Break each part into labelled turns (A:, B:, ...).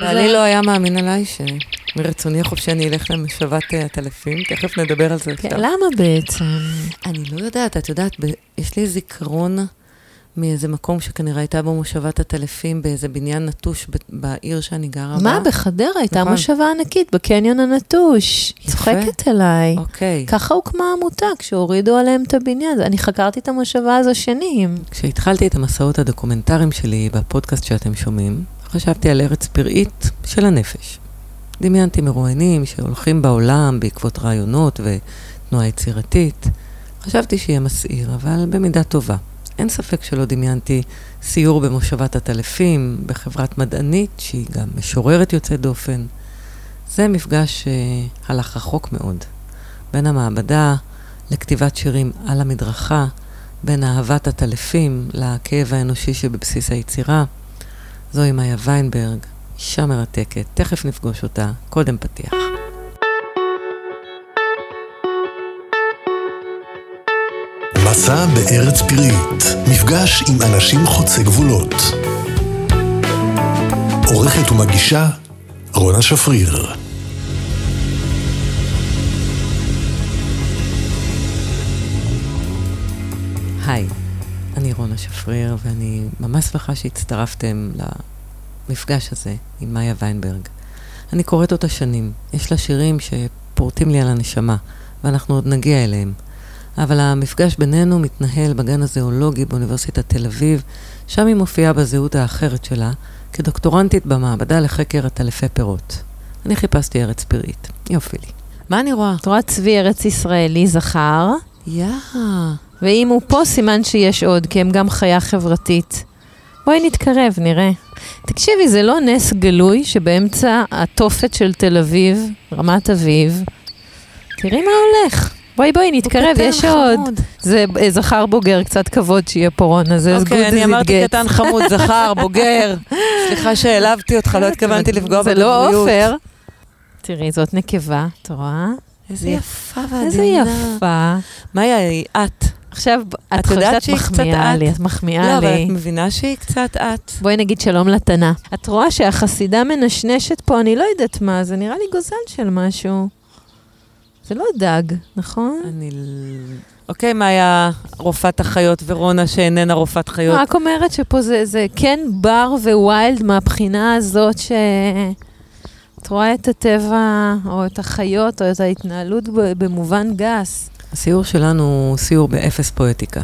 A: בעלי לא היה מאמין עליי שמרצוני החופשי אני אלך למושבת עטלפים, תכף נדבר על זה
B: כן,
A: אפשר.
B: למה בעצם?
A: אני לא יודעת, את יודעת, יש לי זיכרון מאיזה מקום שכנראה הייתה בו מושבת עטלפים באיזה בניין נטוש בעיר שאני גרה בה.
B: מה, בחדרה הייתה
A: נכון.
B: מושבה ענקית בקניון הנטוש. צוחקת עליי.
A: אוקיי.
B: ככה הוקמה העמותה, כשהורידו עליהם את הבניין. אני חקרתי את המושבה הזו שנים.
A: כשהתחלתי את המסעות הדוקומנטריים שלי בפודקאסט שאתם שומעים, חשבתי על ארץ פראית של הנפש. דמיינתי מרואיינים שהולכים בעולם בעקבות רעיונות ותנועה יצירתית. חשבתי שיהיה מסעיר, אבל במידה טובה. אין ספק שלא דמיינתי סיור במושבת עטלפים, בחברת מדענית שהיא גם משוררת יוצאת דופן. זה מפגש שהלך רחוק מאוד. בין המעבדה לכתיבת שירים על המדרכה, בין אהבת הטלפים לכאב האנושי שבבסיס היצירה. זוהי מאיה ויינברג, אישה מרתקת, תכף נפגוש אותה, קודם פתיח.
C: מסע בארץ פראית, מפגש עם אנשים חוצי גבולות. עורכת ומגישה, רונה שפריר.
A: היי, אני רונה שפריר, ואני ממש שמחה שהצטרפתם למפגש הזה עם מאיה ויינברג. אני קוראת אותה שנים. יש לה שירים שפורטים לי על הנשמה, ואנחנו עוד נגיע אליהם. אבל המפגש בינינו מתנהל בגן הזואולוגי באוניברסיטת תל אביב, שם היא מופיעה בזהות האחרת שלה, כדוקטורנטית במעבדה לחקר עטלפי פירות. אני חיפשתי ארץ פראית. יופי לי. מה אני רואה?
B: את רואה צבי ארץ ישראלי זכר,
A: יא,
B: ואם הוא פה, סימן שיש עוד, כי הם גם חיה חברתית. בואי נתקרב, נראה. תקשיבי, זה לא נס גלוי שבאמצע התופת של תל אביב, רמת אביב, תראי מה הולך. בואי, בואי, נתקרב, יש עוד. זה אה, זכר בוגר, קצת כבוד שיהיה פה רונה, זה as good
A: אוקיי, אני
B: as it
A: אמרתי
B: gets.
A: קטן חמוד, זכר, בוגר. סליחה שהעלבתי אותך, לא התכוונתי לפגוע
B: זה לא. עופר. תראי, זאת נקבה, את רואה?
A: איזה יפה ועדינה.
B: איזה יפה.
A: מאיה, היא את.
B: עכשיו, את
A: את יודעת שהיא קצת
B: מחמיאה
A: את?
B: לי, את
A: לא,
B: מחמיאה
A: אבל
B: לי.
A: את מבינה שהיא קצת את.
B: בואי נגיד שלום לתנה. את רואה שהחסידה מנשנשת פה, אני לא יודעת מה, זה נראה לי גוזל של משהו. זה לא דג, נכון?
A: אני... אוקיי, מאיה, רופאת החיות, ורונה שאיננה רופאת חיות.
B: רק אומרת שפה זה, זה כן בר וויילד מהבחינה הזאת ש... את רואה את הטבע, או את החיות, או את ההתנהלות במובן גס.
A: הסיור שלנו הוא סיור באפס פואטיקה.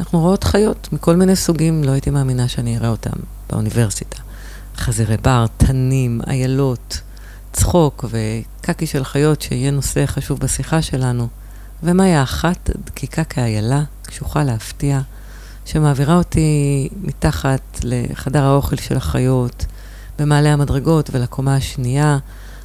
A: אנחנו רואות חיות מכל מיני סוגים, לא הייתי מאמינה שאני אראה אותם באוניברסיטה. חזירי בר, תנים, איילות, צחוק וקקי של חיות שיהיה נושא חשוב בשיחה שלנו. ומאיה אחת, דקיקה כאיילה, קשוחה להפתיע, שמעבירה אותי מתחת לחדר האוכל של החיות, במעלה המדרגות ולקומה השנייה.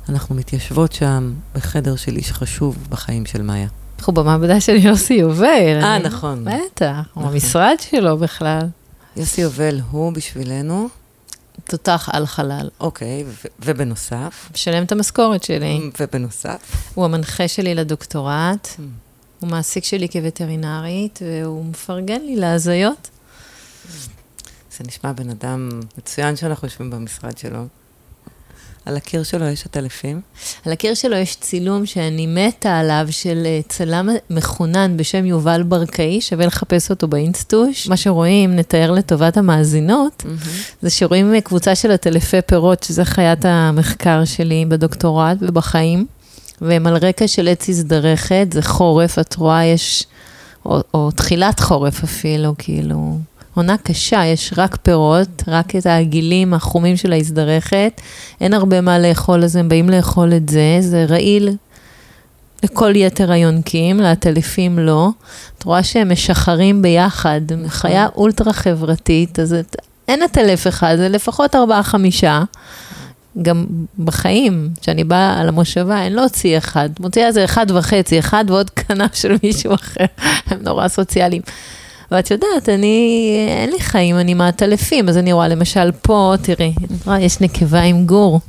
A: אנחנו מתיישבות שם בחדר של איש חשוב בחיים של מאיה.
B: אנחנו במעבדה של יוסי יובל.
A: אה, נכון.
B: בטח, הוא
A: נכון.
B: במשרד שלו בכלל.
A: יוסי יובל הוא בשבילנו,
B: תותח על חלל.
A: אוקיי, ובנוסף,
B: משלם את המשכורת שלי.
A: ובנוסף,
B: הוא המנחה שלי לדוקטורט. הוא מעסיק שלי כווטרינרית, והוא מפרגן לי להזיות.
A: זה נשמע בן אדם מצוין שאנחנו יושבים במשרד שלו. על הקיר שלו יש עטלפים.
B: על הקיר שלו יש צילום שאני מתה עליו של אה, צלם מחונן בשם יובל ברקאי, שווה לחפש אותו באינסטוש. מה שרואים, נתאר לטובת המאזינות, זה שרואים אה, קבוצה של עטלפי פירות, שזה חיית המחקר שלי בדוקטורט ובחיים, והם על רקע של עץ הזדרכת, זה חורף, את רואה, יש, או, או תחילת חורף אפילו, כאילו, עונה קשה, יש רק פירות, רק את העגילים החומים של ההזדרכת, אין הרבה מה לאכול, אז הם באים לאכול את זה, זה רעיל לכל יתר היונקים, לעטלפים לא. את רואה שהם משחרים ביחד, חיה אולטרה חברתית, אז את, אין עטלף אחד, זה לפחות ארבעה-חמישה. גם בחיים, כשאני באה על המושבה, אין להוציא אחד. מוציאה איזה אחד וחצי, אחד ועוד כנף של מישהו אחר. הם נורא סוציאליים. ואת יודעת, אני, אין לי חיים, אני מעטלפים, אז אני רואה למשל פה, תראי, יש נקבה עם גור.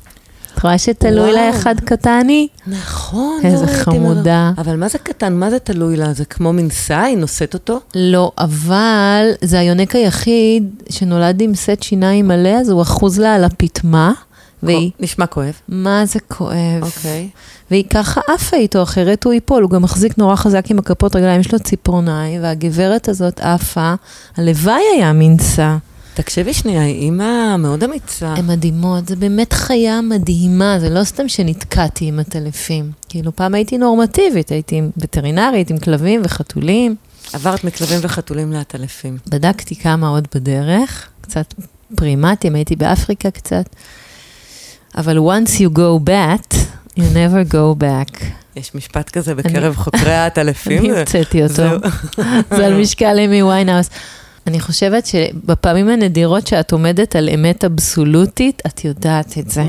B: את רואה שתלוי לה. אחד קטני?
A: נכון,
B: איזה
A: לא
B: חמודה.
A: אבל מה זה קטן? מה זה תלוי לה? זה כמו מנסה? היא נושאת אותו?
B: לא, אבל זה היונק היחיד שנולד עם סט שיניים מלא, אז הוא אחוז לה על הפטמה, והיא,
A: נשמע כואב.
B: מה זה כואב.
A: אוקיי.
B: והיא ככה עפה איתו, אחרת הוא ייפול, הוא גם מחזיק נורא חזק עם הכפות רגליים, יש לו ציפורניים, והגברת הזאת עפה, הלוואי היה מנסה.
A: תקשיבי שנייה, היא אימא מאוד אמיצה.
B: הן מדהימות, זה באמת חיה מדהימה, זה לא סתם שנתקעתי עם הטלפים. כאילו, פעם הייתי נורמטיבית, הייתי עם וטרינרית, עם כלבים וחתולים.
A: עברת מכלבים וחתולים לעטלפים.
B: בדקתי כמה עוד בדרך, קצת פרימטים, הייתי באפריקה קצת. אבל once you go back, you never go back.
A: יש משפט כזה בקרב חוקרי העטלפים.
B: אני הוצאתי אותו. זה על משקל אמי ויינהאוס. אני חושבת שבפעמים הנדירות שאת עומדת על אמת אבסולוטית, את יודעת את זה.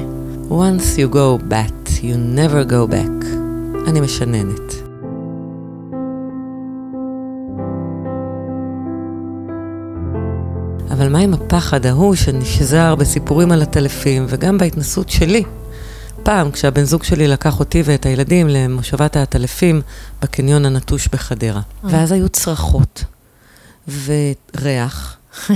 A: once you go back, you never go back. אני משננת. אבל מה עם הפחד ההוא שנשזר בסיפורים על הטלפים וגם בהתנסות שלי? פעם, כשהבן זוג שלי לקח אותי ואת הילדים למושבת העטלפים בקניון הנטוש בחדרה. ואז היו צרחות וריח,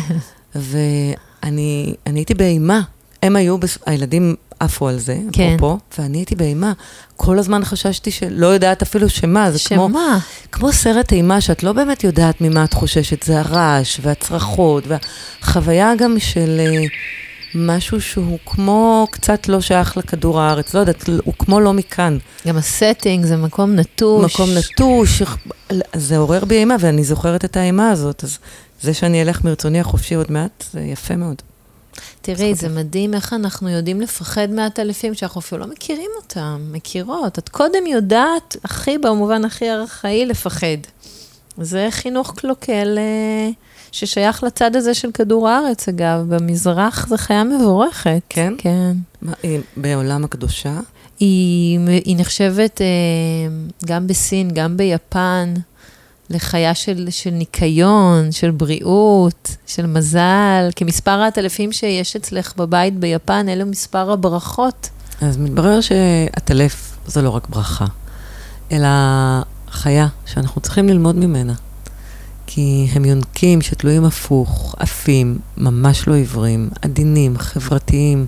A: ואני אני הייתי באימה. הם היו, הילדים עפו על זה,
B: כן.
A: אפרופו, ואני הייתי באימה. כל הזמן חששתי שלא יודעת אפילו שמה, זה כמו...
B: שמה?
A: כמו סרט אימה שאת לא באמת יודעת ממה את חוששת, זה הרעש והצרחות והחוויה גם של אה, משהו שהוא כמו קצת לא שייך לכדור הארץ, לא יודעת, הוא כמו לא מכאן.
B: גם הסטינג זה מקום נטוש.
A: מקום נטוש, זה עורר בי אימה ואני זוכרת את האימה הזאת, אז זה שאני אלך מרצוני החופשי עוד מעט, זה יפה מאוד.
B: תראי, זה מדהים איך אנחנו יודעים לפחד מהטלפים שאנחנו אפילו לא מכירים אותם, מכירות. את קודם יודעת, הכי, במובן הכי ארכאי, לפחד. זה חינוך קלוקל אה, ששייך לצד הזה של כדור הארץ, אגב. במזרח זו חיה מבורכת.
A: כן?
B: כן.
A: מה, היא בעולם הקדושה?
B: היא, היא נחשבת אה, גם בסין, גם ביפן, לחיה של, של ניקיון, של בריאות, של מזל. כמספר העטלפים שיש אצלך בבית ביפן, אלו מספר הברכות.
A: אז מתברר שהטלף זה לא רק ברכה, אלא חיה שאנחנו צריכים ללמוד ממנה. כי הם יונקים שתלויים הפוך, עפים, ממש לא עיוורים, עדינים, חברתיים,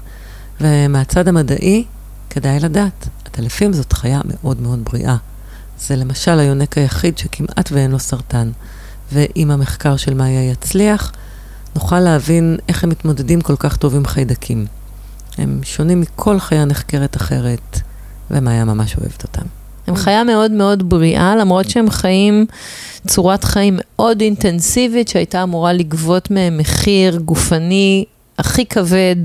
A: ומהצד המדעי כדאי לדעת, הטלפים זאת חיה מאוד מאוד בריאה. זה למשל היונק היחיד שכמעט ואין לו סרטן. ואם המחקר של מאיה יצליח, נוכל להבין איך הם מתמודדים כל כך טוב עם חיידקים. הם שונים מכל חיה נחקרת אחרת, ומאיה ממש אוהבת אותם.
B: הם חיה מאוד מאוד בריאה, למרות שהם חיים צורת חיים מאוד אינטנסיבית, שהייתה אמורה לגבות מהם מחיר גופני הכי כבד.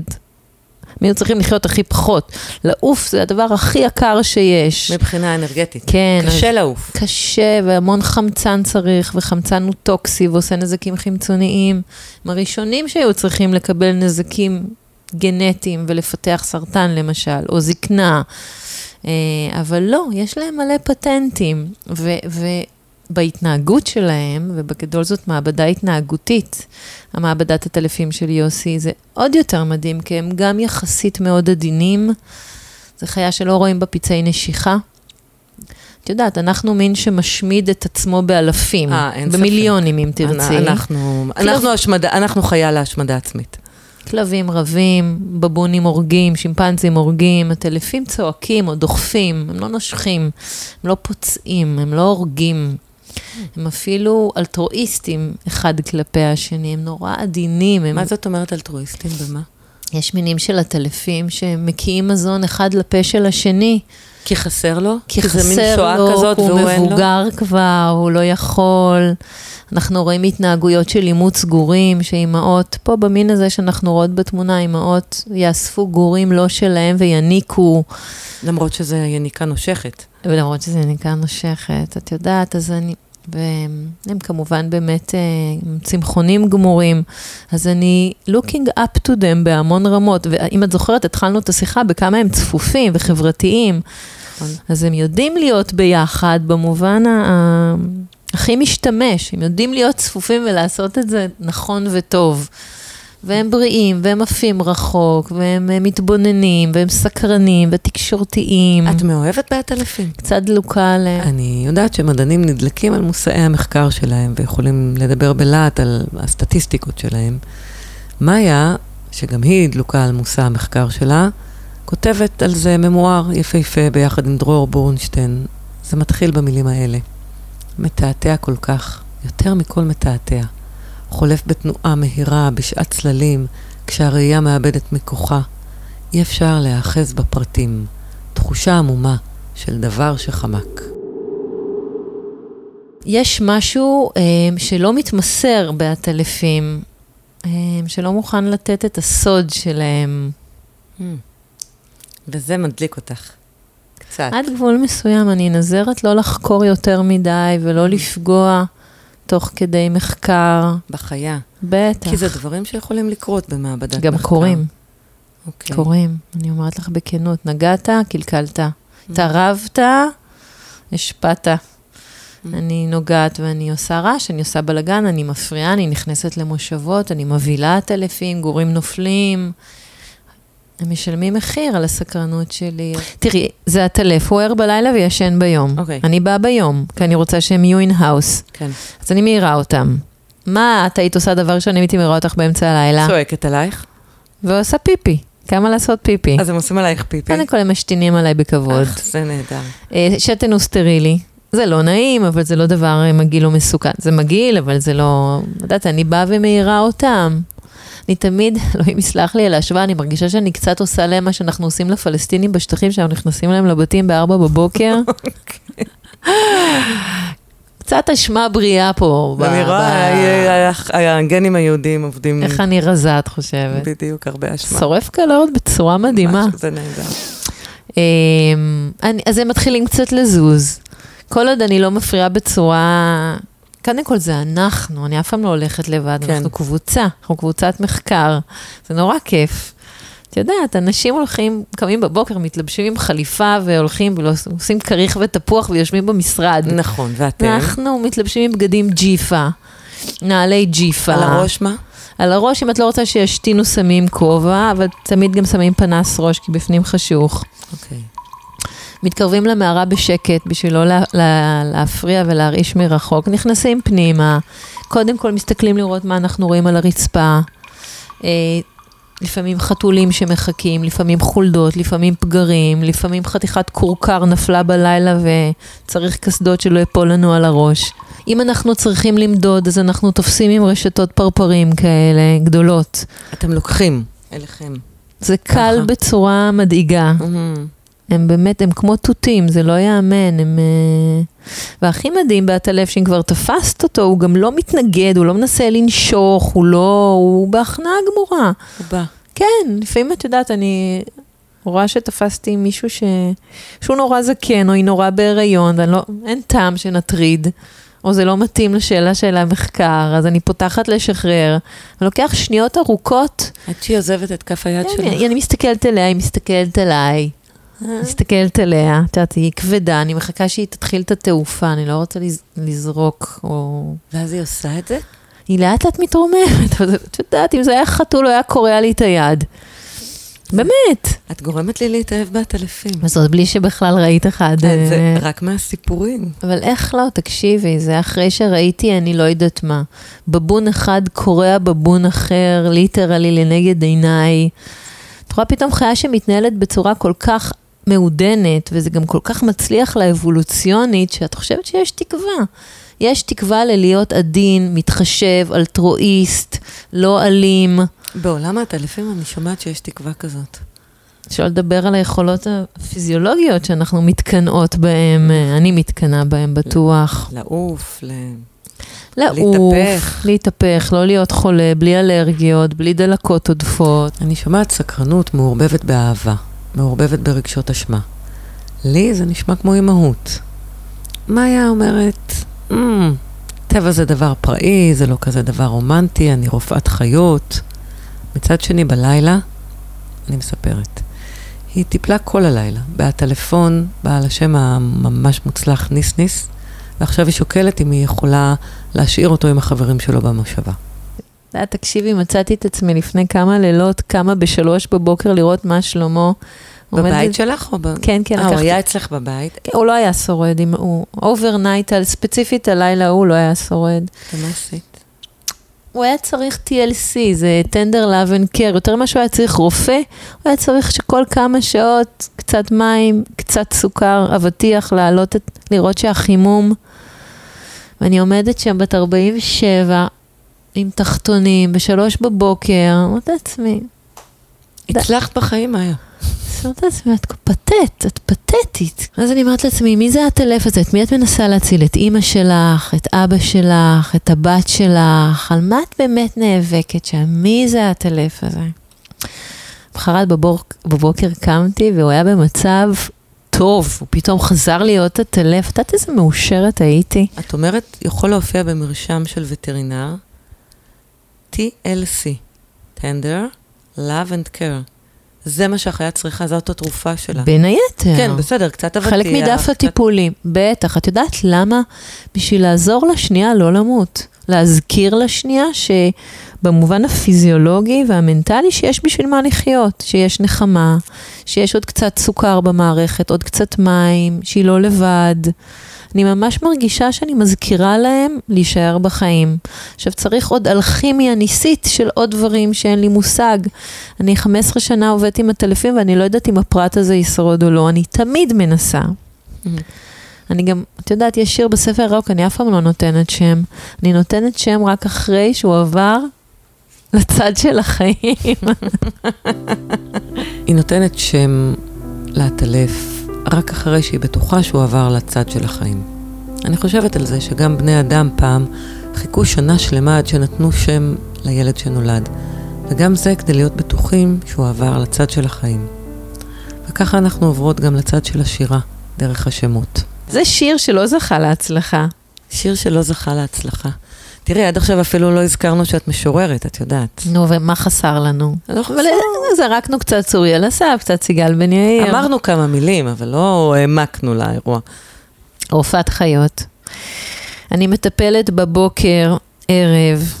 B: הם היו צריכים לחיות הכי פחות. לעוף זה הדבר הכי יקר שיש.
A: מבחינה אנרגטית.
B: כן.
A: קשה לעוף.
B: קשה, והמון חמצן צריך, וחמצן הוא טוקסי ועושה נזקים חמצוניים. הם הראשונים שהיו צריכים לקבל נזקים גנטיים ולפתח סרטן למשל, או זקנה. אה, אבל לא, יש להם מלא פטנטים. ו- ובהתנהגות שלהם, ובגדול זאת מעבדה התנהגותית, המעבדת הטלפים של יוסי, זה עוד יותר מדהים, כי הם גם יחסית מאוד עדינים. זו חיה שלא רואים בה פצעי נשיכה. את יודעת, אנחנו מין שמשמיד את עצמו באלפים,
A: אה, אין ספק.
B: במיליונים אם תרצי.
A: אנחנו, אנחנו, השמדה, אנחנו חיה להשמדה עצמית.
B: כלבים רבים, בבונים הורגים, שימפנזים הורגים, הטלפים צועקים או דוחפים, הם לא נושכים, הם לא פוצעים, הם לא הורגים. הם אפילו אלטרואיסטים אחד כלפי השני, הם נורא עדינים. הם...
A: מה זאת אומרת אלטרואיסטים במה?
B: יש מינים של הטלפים שמקיאים מזון אחד לפה של השני.
A: כי חסר לו?
B: כי
A: זה מין
B: חסר
A: שואה
B: לו,
A: כזאת
B: הוא
A: והוא אין לו?
B: מבוגר כבר, הוא לא יכול. אנחנו רואים התנהגויות של אימוץ גורים, שאימהות, פה במין הזה שאנחנו רואות בתמונה, אימהות יאספו גורים לא שלהם ויניקו,
A: למרות שזה יניקה נושכת.
B: ולמרות שזה יניקה נושכת, את יודעת, אז אני... והם כמובן באמת אה, צמחונים גמורים, אז אני looking up to them בהמון רמות, ואם את זוכרת, התחלנו את השיחה בכמה הם צפופים וחברתיים,
A: נכון.
B: אז הם יודעים להיות ביחד במובן ה- הכי משתמש, הם יודעים להיות צפופים ולעשות את זה נכון וטוב. והם בריאים, והם עפים רחוק, והם אה, מתבוננים, והם סקרנים, ותקשורתיים.
A: את מאוהבת בעטלפים?
B: קצת דלוקה עליהם.
A: אני יודעת שמדענים נדלקים על מושאי המחקר שלהם ויכולים לדבר בלהט על הסטטיסטיקות שלהם. מאיה, שגם היא דלוקה על מושא המחקר שלה, כותבת על זה ממואר יפהפה ביחד עם דרור בורנשטיין. זה מתחיל במילים האלה. מתעתע כל כך, יותר מכל מתעתע. חולף בתנועה מהירה, בשעת צללים, כשהראייה מאבדת מכוחה. אי אפשר להיאחז בפרטים. תחושה עמומה של דבר שחמק.
B: יש משהו אה, שלא מתמסר בעטלפים, אה, שלא מוכן לתת את הסוד שלהם.
A: Hmm. וזה מדליק אותך. קצת.
B: עד גבול מסוים אני נזרת לא לחקור יותר מדי ולא לפגוע תוך כדי מחקר.
A: בחיה.
B: בטח.
A: כי זה דברים שיכולים לקרות במעבדת
B: גם
A: מחקר.
B: קורים,
A: אוקיי.
B: קורים. אני אומרת לך בכנות, נגעת, קלקלת.
A: Mm.
B: התערבת, השפעת. אני נוגעת ואני עושה רעש, אני עושה בלאגן, אני מפריעה, אני נכנסת למושבות, אני מבהילה עטלפים, גורים נופלים. הם משלמים מחיר על הסקרנות שלי. תראי, זה עטלף, הוא ער בלילה וישן ביום.
A: אוקיי.
B: אני באה ביום, כי אני רוצה שהם יהיו in-house.
A: כן.
B: אז אני מעירה אותם. מה את היית עושה אם אני הייתי מעירה אותך באמצע הלילה?
A: צועקת עלייך?
B: ועושה פיפי. כמה לעשות פיפי?
A: אז הם עושים עלייך פיפי.
B: קודם כל הם משתינים עליי בכבוד.
A: אך, זה נהדר.
B: אה, שתן הוא סטרילי. זה לא נעים, אבל זה לא דבר אה, מגעיל או מסוכן. זה מגעיל, אבל זה לא... את יודעת, אני באה ומעירה אותם. אני תמיד, אלוהים יסלח לי על ההשוואה, אני מרגישה שאני קצת עושה להם מה שאנחנו עושים לפלסטינים בשטחים, שאנחנו נכנסים להם לבתים בארבע בבוקר. קצת אשמה בריאה פה.
A: אני רואה, הגנים היהודיים עובדים
B: איך אני רזה, את חושבת?
A: בדיוק הרבה אשמה.
B: שורף קלוריות בצורה מדהימה.
A: זה נהדר.
B: אמ, אז הם מתחילים קצת לזוז. כל עוד אני לא מפריעה בצורה... קודם כל זה אנחנו, אני אף פעם לא הולכת לבד,
A: כן.
B: אנחנו קבוצה, אנחנו קבוצת מחקר, זה נורא כיף. את יודעת, אנשים הולכים, קמים בבוקר, מתלבשים עם חליפה והולכים ועושים כריך ותפוח ויושבים במשרד.
A: נכון, ואתם?
B: אנחנו מתלבשים עם בגדים ג'יפה, נעלי ג'יפה.
A: על הראש מה?
B: על הראש, אם את לא רוצה שישתינו, שמים כובע, אבל תמיד גם שמים פנס ראש, כי בפנים חשוך.
A: אוקיי.
B: מתקרבים למערה בשקט בשביל לא לה, לה, להפריע ולהרעיש מרחוק, נכנסים פנימה, קודם כל מסתכלים לראות מה אנחנו רואים על הרצפה. אה, לפעמים חתולים שמחכים, לפעמים חולדות, לפעמים פגרים, לפעמים חתיכת כורכר נפלה בלילה וצריך קסדות שלא יפול לנו על הראש. אם אנחנו צריכים למדוד, אז אנחנו תופסים עם רשתות פרפרים כאלה, גדולות.
A: אתם לוקחים אליכם.
B: זה קל
A: ככה.
B: בצורה מדאיגה.
A: מהמם.
B: הם באמת, הם כמו תותים, זה לא ייאמן, הם... אה, והכי מדהים בעטלף, שאם כבר תפסת אותו, הוא גם לא מתנגד, הוא לא מנסה לנשוך, הוא לא... הוא בהכנעה גמורה.
A: הוא בא.
B: כן, לפעמים את יודעת, אני רואה שתפסתי מישהו ש... שהוא נורא זקן, או היא נורא בהיריון, ואני לא... טעם שנטריד. או זה לא מתאים לשאלה של המחקר, אז אני פותחת לשחרר. אני לוקח שניות ארוכות,
A: עד שהיא עוזבת את כף היד
B: כן,
A: שלך.
B: אני, אני מסתכלת אליה, היא מסתכלת עליי. מסתכלת עליה, את יודעת, היא כבדה, אני מחכה שהיא תתחיל את התעופה, אני לא רוצה לז, לזרוק, או...
A: ואז היא עושה את זה?
B: היא לאט לאט מתרוממת, אבל את יודעת, אם זה היה חתול, הוא היה קורע לי את היד. באמת.
A: את גורמת לי להתאהב בעטלפים.
B: וזאת בלי שבכלל ראית אחד.
A: זה
B: אה,
A: רק מהסיפורים.
B: אבל איך לא, תקשיבי, זה אחרי שראיתי אני לא יודעת מה. בבון אחד קורע בבון אחר, ליטרלי לנגד עיניי. את רואה פתאום חיה שמתנהלת בצורה כל כך מעודנת, וזה גם כל כך מצליח לה אבולוציונית, שאת חושבת שיש תקווה. יש תקווה ללהיות עדין, מתחשב, אלטרואיסט, לא אלים.
A: בעולם העטלפים אני שומעת שיש תקווה כזאת.
B: שלא לדבר על היכולות הפיזיולוגיות שאנחנו מתקנאות בהן, אני מתקנאה בהן בטוח.
A: לעוף, ל...
B: לעוף,
A: להתהפך.
B: להתהפך, לא להיות חולה, בלי אלרגיות, בלי דלקות עודפות.
A: אני שומעת סקרנות מעורבבת באהבה, מעורבבת ברגשות אשמה. לי זה נשמע כמו אימהות. מאיה אומרת, "אמ, טבע זה דבר פראי, זה לא כזה דבר רומנטי, אני רופאת חיות. מצד שני, בלילה, אני מספרת, היא טיפלה כל הלילה בעטלפון בעל השם הממש מוצלח ניסניס, ועכשיו היא שוקלת אם היא יכולה להשאיר אותו עם החברים שלו במושבה.
B: יודעת, תקשיבי, מצאתי את עצמי לפני כמה לילות, קמה בשלוש בבוקר לראות מה שלמה.
A: בבית
B: עומדת-
A: שלך או ב...
B: כן, כן,
A: אה, הוא היה אצלך בבית?
B: כן, הוא לא היה שורד, אם הוא overnight, ספציפית הלילה ההוא לא היה שורד.
A: ומה עשית?
B: הוא היה צריך TLC, זה Tender Love and Care, יותר ממה שהוא היה צריך רופא, הוא היה צריך שכל כמה שעות, קצת מים, קצת סוכר, אבטיח, לעלות, את, לראות שהחימום. ואני עומדת שם בת 47, עם תחתונים, בשלוש בבוקר, אומרת לעצמי,
A: הצלחת בחיים, מאיה.
B: אומרת לעצמי, את פתט, את פתטית. אז אני אומרת לעצמי, מי זה הטלף הזה? את מי את מנסה להציל? את אימא שלך, את אבא שלך, את הבת שלך? על מה את באמת נאבקת שם? מי זה הטלף הזה? מחרת בבוק, בבוקר קמתי והוא היה במצב טוב, הוא פתאום חזר להיות הטלף. את יודעת איזה מאושרת הייתי?
A: את אומרת, יכול להופיע במרשם של וטרינר, TLC, Tender, Love and Care. זה מה שהחיה צריכה, זאת התרופה שלה.
B: בין היתר.
A: כן, בסדר, קצת אבטיח.
B: חלק מדף
A: קצת-
B: הטיפולים, בטח. את יודעת למה? בשביל לעזור לשנייה לא למות. להזכיר לשנייה שבמובן הפיזיולוגי והמנטלי שיש בשביל מה לחיות, שיש נחמה, שיש עוד קצת סוכר במערכת, עוד קצת מים, שהיא לא לבד. אני ממש מרגישה שאני מזכירה להם להישאר בחיים. עכשיו צריך עוד אלכימיה ניסית של עוד דברים שאין לי מושג. אני 15 שנה עובדת עם הטלפים ואני לא יודעת אם הפרט הזה ישרוד או לא, אני תמיד מנסה. אני גם, את יודעת, יש שיר בספר הירוק, אני אף פעם לא נותנת שם. אני נותנת שם רק אחרי שהוא עבר לצד של החיים.
A: היא נותנת שם לעטלף רק אחרי שהיא בטוחה שהוא עבר לצד של החיים. אני חושבת על זה שגם בני אדם פעם חיכו שנה שלמה עד שנתנו שם לילד שנולד, וגם זה כדי להיות בטוחים שהוא עבר לצד של החיים. וככה אנחנו עוברות גם לצד של השירה, דרך השמות.
B: זה שיר שלא זכה להצלחה.
A: שיר שלא זכה להצלחה. תראי, עד עכשיו אפילו לא הזכרנו שאת משוררת, את יודעת.
B: נו, ומה חסר לנו?
A: לא
B: אבל זרקנו קצת צוריאל אסף, קצת סיגל בן יאיר.
A: אמרנו כמה מילים, אבל לא העמקנו לאירוע.
B: רופאת חיות. אני מטפלת בבוקר, ערב,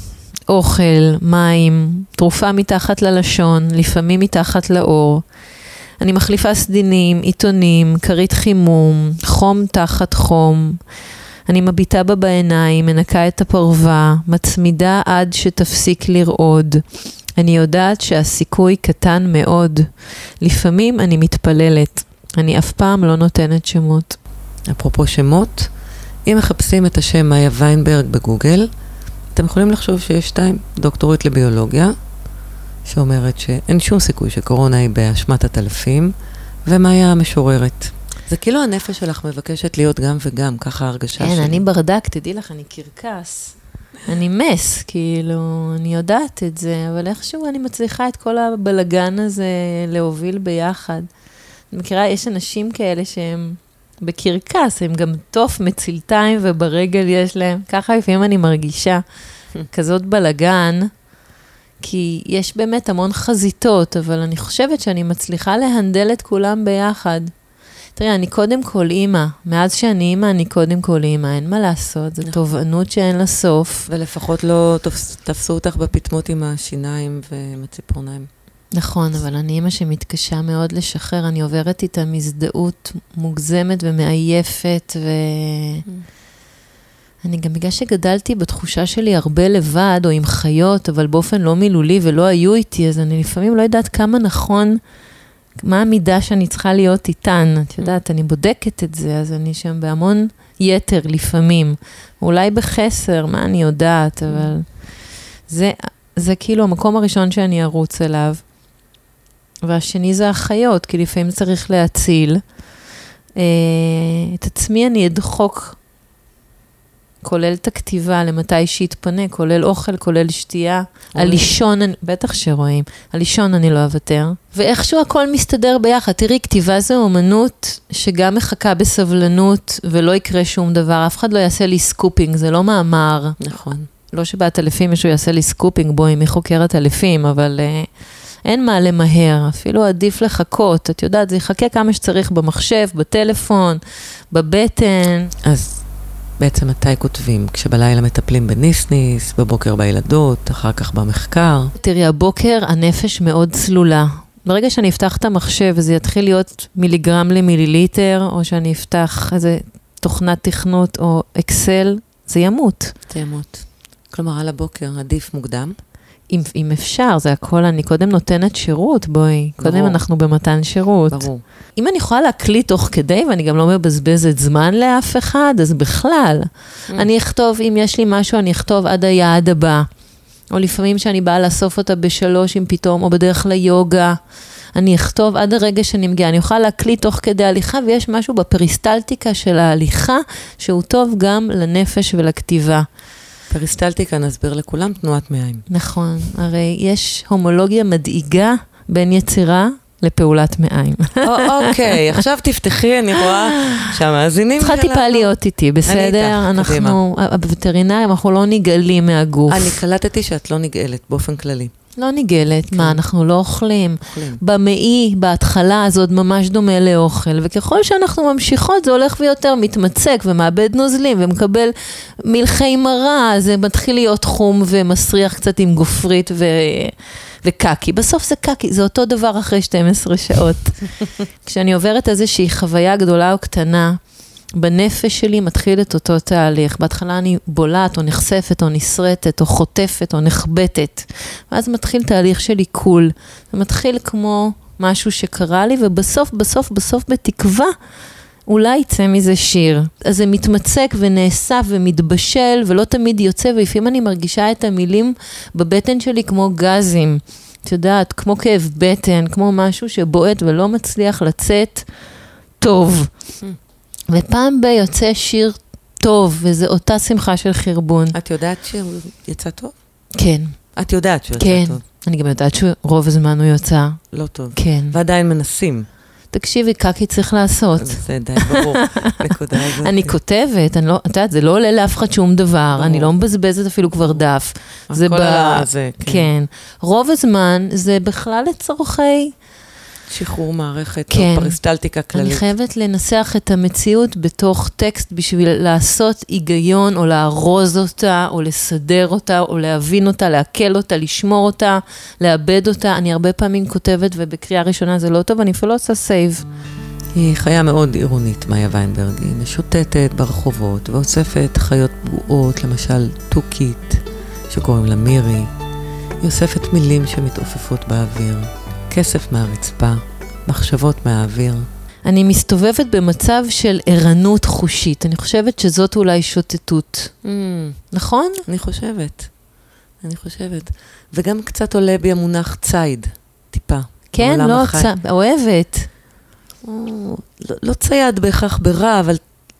B: אוכל, מים, תרופה מתחת ללשון, לפעמים מתחת לאור. אני מחליפה סדינים, עיתונים, כרית חימום, חום תחת חום. אני מביטה בה בעיניים, מנקה את הפרווה, מצמידה עד שתפסיק לרעוד. אני יודעת שהסיכוי קטן מאוד. לפעמים אני מתפללת. אני אף פעם לא נותנת שמות.
A: אפרופו שמות, אם מחפשים את השם מאיה ויינברג בגוגל, אתם יכולים לחשוב שיש שתיים, דוקטורית לביולוגיה, שאומרת שאין שום סיכוי שקורונה היא באשמת הטלפים, ומאיה המשוררת. זה כאילו הנפש שלך מבקשת להיות גם וגם, ככה ההרגשה
B: כן,
A: שלי.
B: אני ברדק, תדעי לך, אני קרקס. אני מס, כאילו, אני יודעת את זה, אבל איכשהו אני מצליחה את כל הבלגן הזה להוביל ביחד. אני מכירה, יש אנשים כאלה שהם בקרקס, הם גם תוף מצלתיים וברגל יש להם, ככה לפעמים אני מרגישה, כזאת בלגן, כי יש באמת המון חזיתות, אבל אני חושבת שאני מצליחה להנדל את כולם ביחד. תראי, אני קודם כל אימא. מאז שאני אימא, אני קודם כל אימא. אין מה לעשות, זו
A: נכון.
B: תובענות שאין לה סוף.
A: ולפחות לא תופס, תפסו אותך בפטמות עם השיניים ועם הציפורניים.
B: נכון, אבל אני אימא שמתקשה מאוד לשחרר. אני עוברת איתה מזדהות מוגזמת ומעייפת, ו... אני גם בגלל שגדלתי בתחושה שלי הרבה לבד, או עם חיות, אבל באופן לא מילולי ולא היו איתי, אז אני לפעמים לא יודעת כמה נכון, מה המידה שאני צריכה להיות איתן. את יודעת, אני בודקת את זה, אז אני שם בהמון יתר לפעמים. אולי בחסר, מה אני יודעת, אבל זה, זה כאילו המקום הראשון שאני ארוץ אליו. והשני זה החיות, כי לפעמים צריך להציל. אה, את עצמי אני אדחוק כולל את הכתיבה למתי שיתפנה, כולל אוכל, כולל שתייה. על לישון, אני- בטח שרואים, על לישון אני לא אוותר. ואיכשהו הכל מסתדר ביחד. תראי, כתיבה זו אומנות שגם מחכה בסבלנות ולא יקרה שום דבר, אף אחד לא יעשה לי scooping, זה לא מאמר.
A: נכון.
B: לא שבעטלפים מישהו יעשה לי scooping, בואי, מי חוקר עטלפים, אבל אה, אין מה למהר, אפילו עדיף לחכות. את יודעת, זה יחכה כמה שצריך במחשב, בטלפון, בבטן.
A: אז בעצם מתי כותבים? כשבלילה מטפלים בניסניס, בבוקר בילדות, אחר כך במחקר.
B: תראי, הבוקר הנפש מאוד צלולה. ברגע שאני אפתח את המחשב וזה יתחיל להיות מיליגרם למיליליטר, או שאני אפתח איזה תוכנת תכנות או אקסל, זה ימות.
A: תימות. כלומר, על הבוקר עדיף מוקדם?
B: אם, אם אפשר, זה הכל, אני קודם נותנת שירות, בואי.
A: ברור.
B: קודם אנחנו במתן שירות.
A: ברור.
B: אם אני יכולה להקליט תוך כדי, ואני גם לא מבזבזת זמן לאף אחד, אז בכלל.
A: Mm.
B: אני אכתוב, אם יש לי משהו, אני אכתוב עד היעד הבא. או לפעמים שאני באה לאסוף אותה בשלוש, אם פתאום, או בדרך ליוגה. אני אכתוב עד הרגע שאני מגיעה. אני אוכל להקליט תוך כדי הליכה, ויש משהו בפריסטלטיקה של ההליכה, שהוא טוב גם לנפש ולכתיבה.
A: פריסטלטיקה, נסביר לכולם, תנועת מעיים.
B: נכון, הרי יש הומולוגיה מדאיגה בין יצירה לפעולת מעיים.
A: או- אוקיי, עכשיו תפתחי, אני רואה שהמאזינים
B: צריכה טיפה להיות איתי, בסדר?
A: איתך, קדימה.
B: אנחנו, הווטרינרים, אנחנו לא נגאלים מהגוף.
A: אני קלטתי שאת לא נגאלת באופן כללי.
B: לא נגאלת, מה, אנחנו לא אוכלים.
A: אוכלים.
B: במעי, בהתחלה, זה עוד ממש דומה לאוכל, וככל שאנחנו ממשיכות, זה הולך ויותר מתמצק ומאבד נוזלים ומקבל מלחי מרה, זה מתחיל להיות חום ומסריח קצת עם גופרית ו... וקקי. בסוף זה קקי, זה אותו דבר אחרי 12 שעות. כשאני עוברת איזושהי חוויה גדולה או קטנה, בנפש שלי מתחיל את אותו תהליך. בהתחלה אני בולעת או נחשפת או נסרטת או חוטפת או נחבטת. ואז מתחיל תהליך של עיכול. זה מתחיל כמו משהו שקרה לי, ובסוף, בסוף, בסוף, בתקווה, אולי יצא מזה שיר. אז זה מתמצק ונאסף ומתבשל, ולא תמיד יוצא, ולפעמים אני מרגישה את המילים בבטן שלי כמו גזים. את יודעת, כמו כאב בטן, כמו משהו שבועט ולא מצליח לצאת טוב. ופעם ב- יוצא שיר טוב, וזו אותה שמחה של חרבון.
A: את יודעת שהוא יצא טוב?
B: כן,
A: את יודעת שהוא יצא
B: כן.
A: טוב.
B: אני גם יודעת שרוב הזמן הוא יצא.
A: לא טוב.
B: כן.
A: ועדיין מנסים.
B: תקשיבי, קקי צריך לעשות.
A: זה די ברור. נקודה הזאת.
B: אני כותבת, אני לא, את יודעת, זה לא עולה לאף אחד שום דבר. אני לא מבזבזת אפילו כבר דף. זה
A: הכל
B: ב...
A: על הזה, כן.
B: כן. רוב הזמן זה בכלל לצורכי...
A: שחרור מערכת,
B: כן.
A: או פריסטלטיקה
B: אני
A: כללית.
B: חייבת לנסח את המציאות בתוך טקסט בשביל לעשות היגיון, או לארוז אותה, או לסדר אותה, או להבין אותה, לעכל אותה, לשמור אותה, לאבד אותה. אני הרבה פעמים כותבת, ובקריאה ראשונה זה לא טוב, אני אפילו לא עושה save.
A: היא חיה מאוד עירונית, מאיה ויינברג. היא משוטטת ברחובות ואוספת חיות פגועות, למשל תוכית, שקוראים לה מירי. היא אוספת מילים שמתעופפות באוויר, כסף מהרצפה, מחשבות מהאוויר.
B: אני מסתובבת במצב של ערנות חושית. אני חושבת שזאת אולי שוטטות. נכון?
A: אני חושבת, אני חושבת. וגם קצת עולה בי המונח ציד, טיפה.
B: כן, לא. צ... אוהבת.
A: או, לא, לא צייד בהכרח ברע, אבל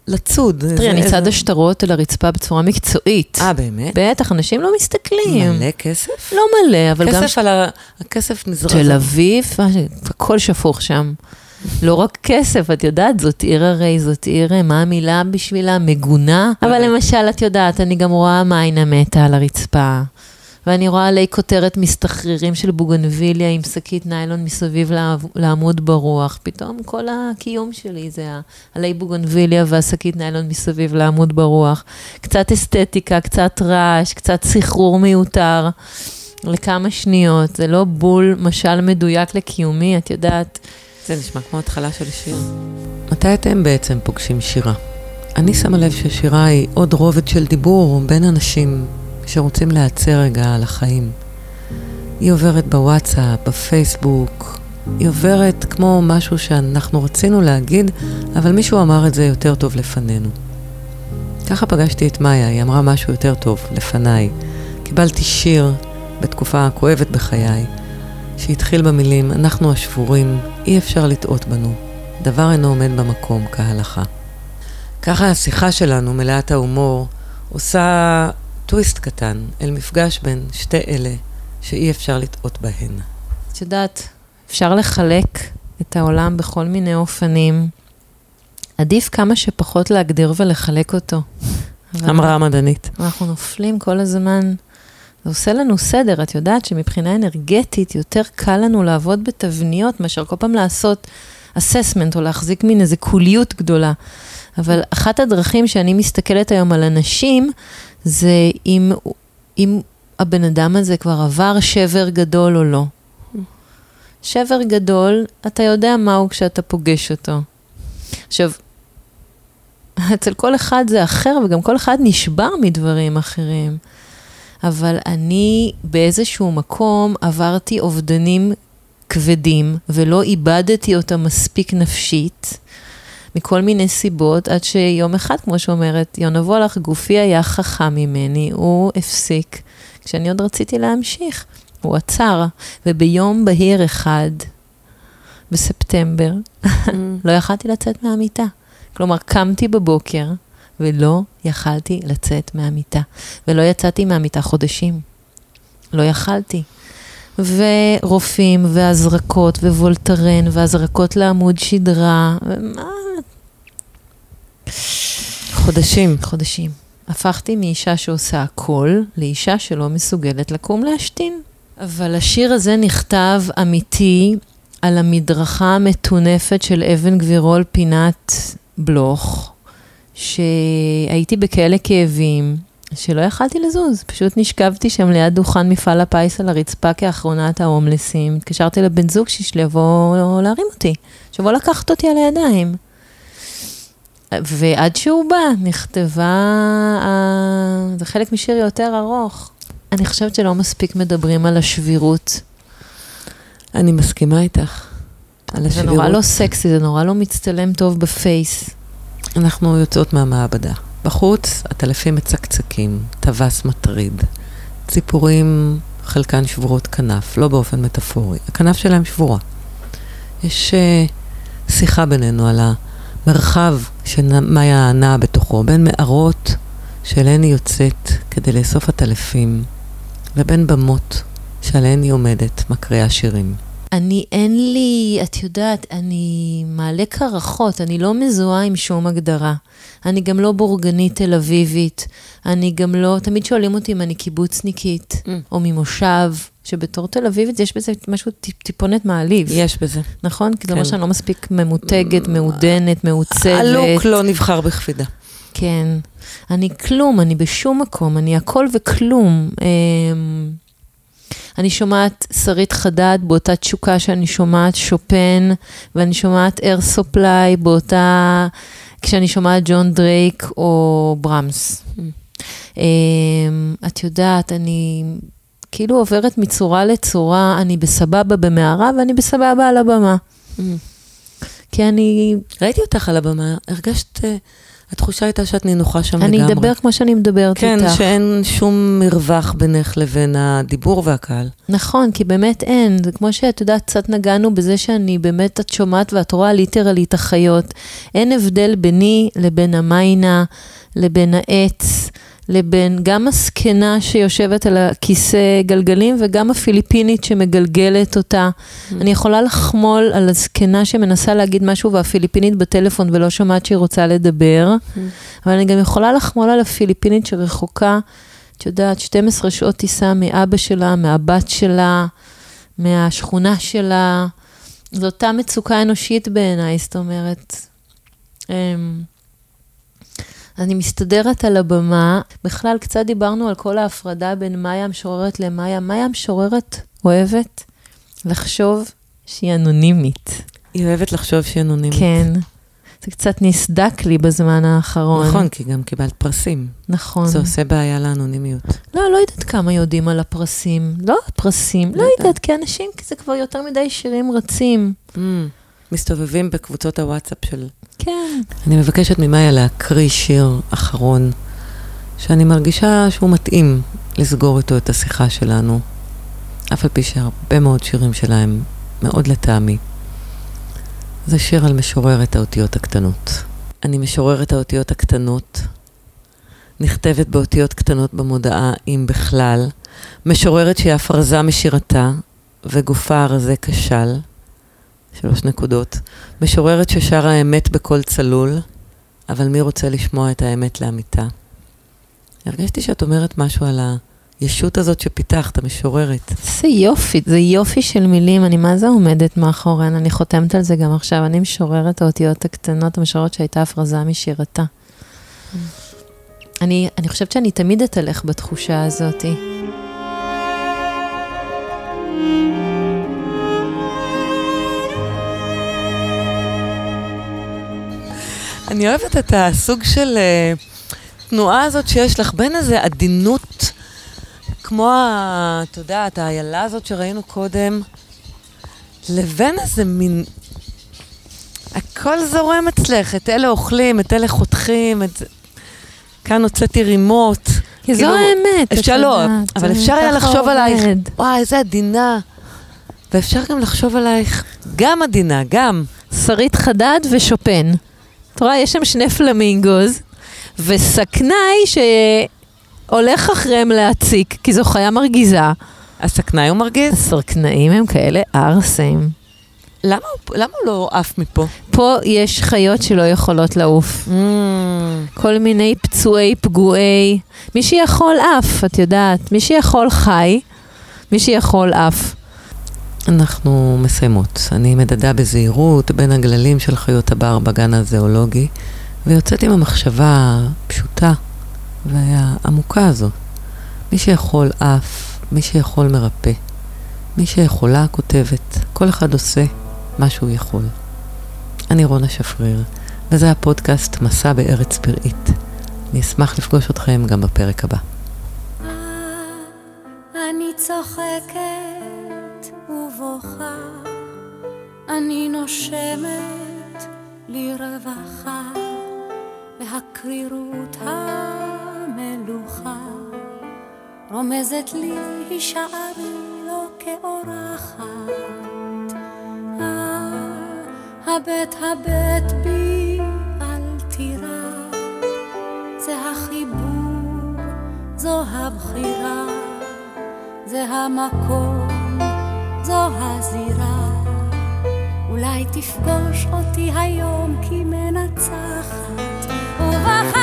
A: לצוד.
B: תראי, אני
A: איזה-
B: צדה שטרות על הרצפה בצורה מקצועית.
A: אה, באמת?
B: בטח, אנשים לא מסתכלים.
A: מלא כסף?
B: לא מלא, אבל גם...
A: כסף על ה... הכסף נזרק.
B: תל אביב, הכל שפוך שם. לא רק כסף, את יודעת, זאת עיר הרי, זאת עיר, מה המילה בשבילה? מגונה. אבל למשל, את יודעת, אני גם רואה מיינה מתה על הרצפה. ואני רואה עלי כותרת מסתחררים של בוגנביליה עם שקית ניילון מסביב לעמוד ברוח. פתאום כל הקיום שלי זה עלי בוגנביליה והשקית ניילון מסביב לעמוד ברוח. קצת אסתטיקה, קצת רעש, קצת סחרור מיותר. לכמה שניות, זה לא בול משל מדויק לקיומי, את יודעת.
A: זה נשמע כמו התחלה של שיר. מתי אתם בעצם פוגשים שירה? אני שמה לב ששירה היא עוד רובד של דיבור בין אנשים שרוצים להיעצר רגע על החיים. היא עוברת בוואטסאפ, בפייסבוק, היא עוברת כמו משהו שאנחנו רצינו להגיד, אבל מישהו אמר את זה יותר טוב לפנינו. ככה פגשתי את מאיה, היא אמרה משהו יותר טוב לפניי. קיבלתי שיר בתקופה כואבת בחיי, שהתחיל במילים, אנחנו השבורים, אי אפשר לטעות בנו. דבר אינו עומד במקום כהלכה. ככה השיחה שלנו, מלאת ההומור, עושה טוויסט קטן אל מפגש בין שתי אלה שאי אפשר לטעות בהן.
B: את יודעת, אפשר לחלק את העולם בכל מיני אופנים. עדיף כמה שפחות להגדיר ולחלק אותו.
A: אמרה המדענית.
B: אנחנו נופלים כל הזמן. זה עושה לנו סדר, את יודעת שמבחינה אנרגטית יותר קל לנו לעבוד בתבניות מאשר כל פעם לעשות אססמנט או להחזיק מין איזה קוליות גדולה. אבל אחת הדרכים שאני מסתכלת היום על אנשים, זה אם, אם הבן אדם הזה כבר עבר שבר גדול או לא. שבר גדול, אתה יודע מהו כשאתה פוגש אותו. עכשיו, אצל כל אחד זה אחר, וגם כל אחד נשבר מדברים אחרים. אבל אני באיזשהו מקום עברתי אובדנים כבדים ולא איבדתי אותם מספיק נפשית. מכל מיני סיבות, עד שיום אחד, כמו שאומרת יונה וולך, גופי היה חכם ממני, הוא הפסיק, כשאני עוד רציתי להמשיך. הוא עצר, וביום בהיר אחד, בספטמבר, mm. לא יכלתי לצאת מהמיטה. כלומר, קמתי בבוקר ולא יכלתי לצאת מהמיטה. ולא יצאתי מהמיטה חודשים. לא יכלתי. ורופאים, והזרקות, ווולטרן, והזרקות לעמוד שדרה, ומה...
A: חודשים.
B: חודשים. הפכתי מאישה שעושה הכל, לאישה שלא מסוגלת לקום להשתין. אבל השיר הזה נכתב אמיתי על המדרכה המטונפת של אבן גבירול פינת בלוך, שהייתי בכאלה כאבים, שלא יכלתי לזוז, פשוט נשכבתי שם ליד דוכן מפעל הפיס על הרצפה כאחרונת ההומלסים. התקשרתי לבן זוג שלי לבוא להרים אותי, שיבוא לקחת אותי על הידיים. ועד שהוא בא, נכתבה, זה חלק משיר יותר ארוך. אני חושבת שלא מספיק מדברים על השבירות.
A: אני מסכימה איתך.
B: על השבירות. זה נורא לא סקסי, זה נורא לא מצטלם טוב בפייס.
A: אנחנו יוצאות מהמעבדה. בחוץ הטלפים מצקצקים, טווס מטריד. ציפורים, חלקן שבורות כנף, לא באופן מטאפורי. הכנף שלהם שבורה. יש uh, שיחה בינינו על המרחב שמאיה נעה בתוכו, בין מערות שאליהן היא יוצאת כדי לאסוף הטלפים, ובין במות שעליהן היא עומדת, מקריאה שירים.
B: אני, אין לי, את יודעת, אני מעלה קרחות, אני לא מזוהה עם שום הגדרה. אני גם לא בורגנית תל אביבית, אני גם לא, תמיד שואלים אותי אם אני קיבוצניקית, mm. או ממושב, שבתור תל אביבית יש בזה משהו טיפ, טיפונת מעליב.
A: יש בזה.
B: נכון? כי זה אומר כן. שאני לא מספיק ממותגת, מעודנת, מעוצבת.
A: הלוק לא נבחר בכבידה.
B: כן. אני כלום, אני בשום מקום, אני הכל וכלום. אמ, אני שומעת שרית חדד באותה תשוקה שאני שומעת שופן, ואני שומעת אר סופליי באותה, כשאני שומעת ג'ון דרייק או ברמס. Mm. את יודעת, אני כאילו עוברת מצורה לצורה, אני בסבבה במערה ואני בסבבה על הבמה. Mm. כי אני...
A: ראיתי אותך על הבמה, הרגשת... התחושה הייתה שאת נינוחה שם
B: אני
A: לגמרי.
B: אני אדבר כמו שאני מדברת
A: כן,
B: איתך.
A: כן, שאין שום מרווח בינך לבין הדיבור והקהל.
B: נכון, כי באמת אין. זה כמו שאת יודעת, קצת נגענו בזה שאני באמת, את שומעת ואת רואה ליטרלי את החיות. אין הבדל ביני לבין המיינה, לבין העץ. לבין גם הזקנה שיושבת על הכיסא גלגלים וגם הפיליפינית שמגלגלת אותה. Mm. אני יכולה לחמול על הזקנה שמנסה להגיד משהו והפיליפינית בטלפון ולא שומעת שהיא רוצה לדבר, mm. אבל אני גם יכולה לחמול על הפיליפינית שרחוקה, את יודעת, 12 שעות טיסה מאבא שלה, מהבת שלה, מהשכונה שלה. זו אותה מצוקה אנושית בעיניי, זאת אומרת. אמ, אני מסתדרת על הבמה. בכלל, קצת דיברנו על כל ההפרדה בין מאיה המשוררת למאיה. מאיה המשוררת אוהבת לחשוב שהיא אנונימית.
A: היא אוהבת לחשוב שהיא אנונימית.
B: כן. זה קצת נסדק לי בזמן האחרון.
A: נכון, כי גם קיבלת פרסים.
B: נכון.
A: זה עושה בעיה לאנונימיות.
B: לא, לא יודעת כמה יודעים על הפרסים. לא הפרסים, לא, לא יודעת, כי אנשים, כי זה כבר יותר מדי שירים רצים. Mm.
A: מסתובבים בקבוצות הוואטסאפ של...
B: כן.
A: אני מבקשת ממאיה להקריא שיר אחרון, שאני מרגישה שהוא מתאים לסגור איתו את השיחה שלנו, אף על פי שהרבה מאוד שירים שלהם מאוד לטעמי. זה שיר על משוררת האותיות הקטנות. אני משוררת האותיות הקטנות, נכתבת באותיות קטנות במודעה, אם בכלל, משוררת שהיא הפרזה משירתה, וגופה הרזה כשל. שלוש נקודות. משוררת ששרה האמת בקול צלול, אבל מי רוצה לשמוע את האמת לאמיתה? הרגשתי שאת אומרת משהו על הישות הזאת שפיתחת, המשוררת.
B: זה יופי, זה יופי של מילים, אני מה זה עומדת מאחוריהן, אני חותמת על זה גם עכשיו, אני משוררת האותיות הקטנות, המשוררת שהייתה הפרזה משירתה. אני, אני חושבת שאני תמיד אתהלך בתחושה הזאתי.
A: אני אוהבת את הסוג של uh, תנועה הזאת שיש לך בין איזה עדינות כמו, את יודעת, האיילה הזאת שראינו קודם, לבין איזה מין... הכל זורם אצלך, את אלה אוכלים, את אלה חותכים, את זה... כאן הוצאתי רימות.
B: כי זו
A: כאילו,
B: האמת, את
A: אפשר לא, אבל אפשר היה לחשוב עלייך. וואי, איזה עדינה. ואפשר גם לחשוב עלייך גם עדינה, גם.
B: שרית חדד ושופן. את רואה, יש שם שני פלמינגוז, וסכנאי שהולך אחריהם להציק, כי זו חיה מרגיזה.
A: הסכנאי הוא מרגיז?
B: הסרקנאים הם כאלה ערסים.
A: למה למה הוא לא עף מפה?
B: פה יש חיות שלא יכולות לעוף. כל מיני פצועי, פגועי. מי שיכול עף, את יודעת. מי שיכול חי, מי שיכול עף.
A: אנחנו מסיימות. אני מדדה בזהירות בין הגללים של חיות הבר בגן הזואולוגי, ויוצאת עם המחשבה הפשוטה והעמוקה הזו. מי שיכול עף, מי שיכול מרפא. מי שיכולה כותבת. כל אחד עושה מה שהוא יכול. אני רונה שפריר, וזה הפודקאסט מסע בארץ פראית. אני אשמח לפגוש אתכם גם בפרק הבא.
D: אני צוחקת ובוכה, אני נושמת לרווחה, והקרירות המלוכה. רומזת לי הישארי לא כאורחת. אה, הבט הבט בי אל תירא, זה החיבור, זו הבחירה, זה המקום, זו הזירה. אולי תפגוש אותי היום כמנצחת, ובחלום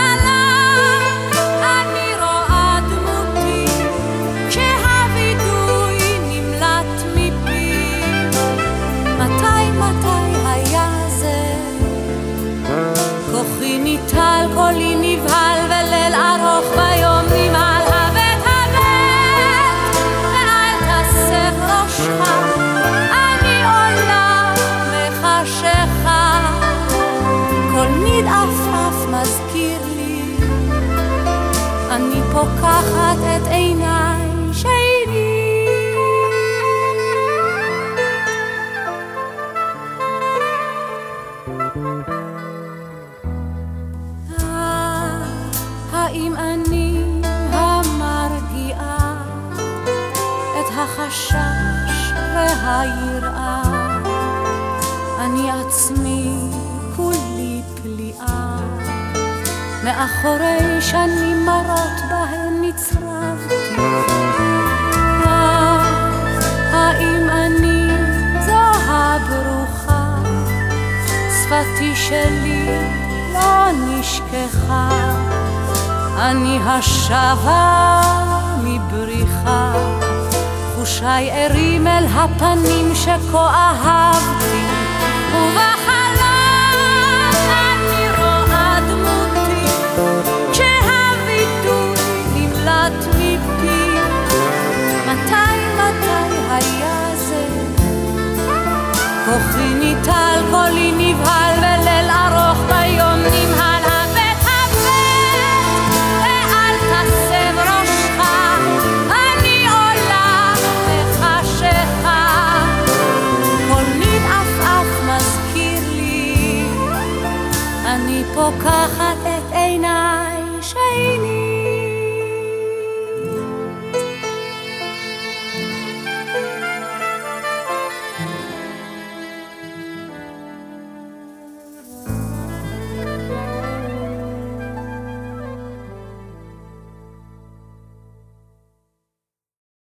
D: והיראה? אני עצמי כולי פליאה, מאחורי שנים מרות בהן נצרבתי. האם אני זו הברוכה? שפתי שלי לא נשכחה, אני השבה מבריחה, ראשי ערים אל הפנים שכה אהבתי ובחלום אני רואה דמותי כשהביטוי נמלט מפי מתי מתי היה זה? כוחי ניטל קולי נבהל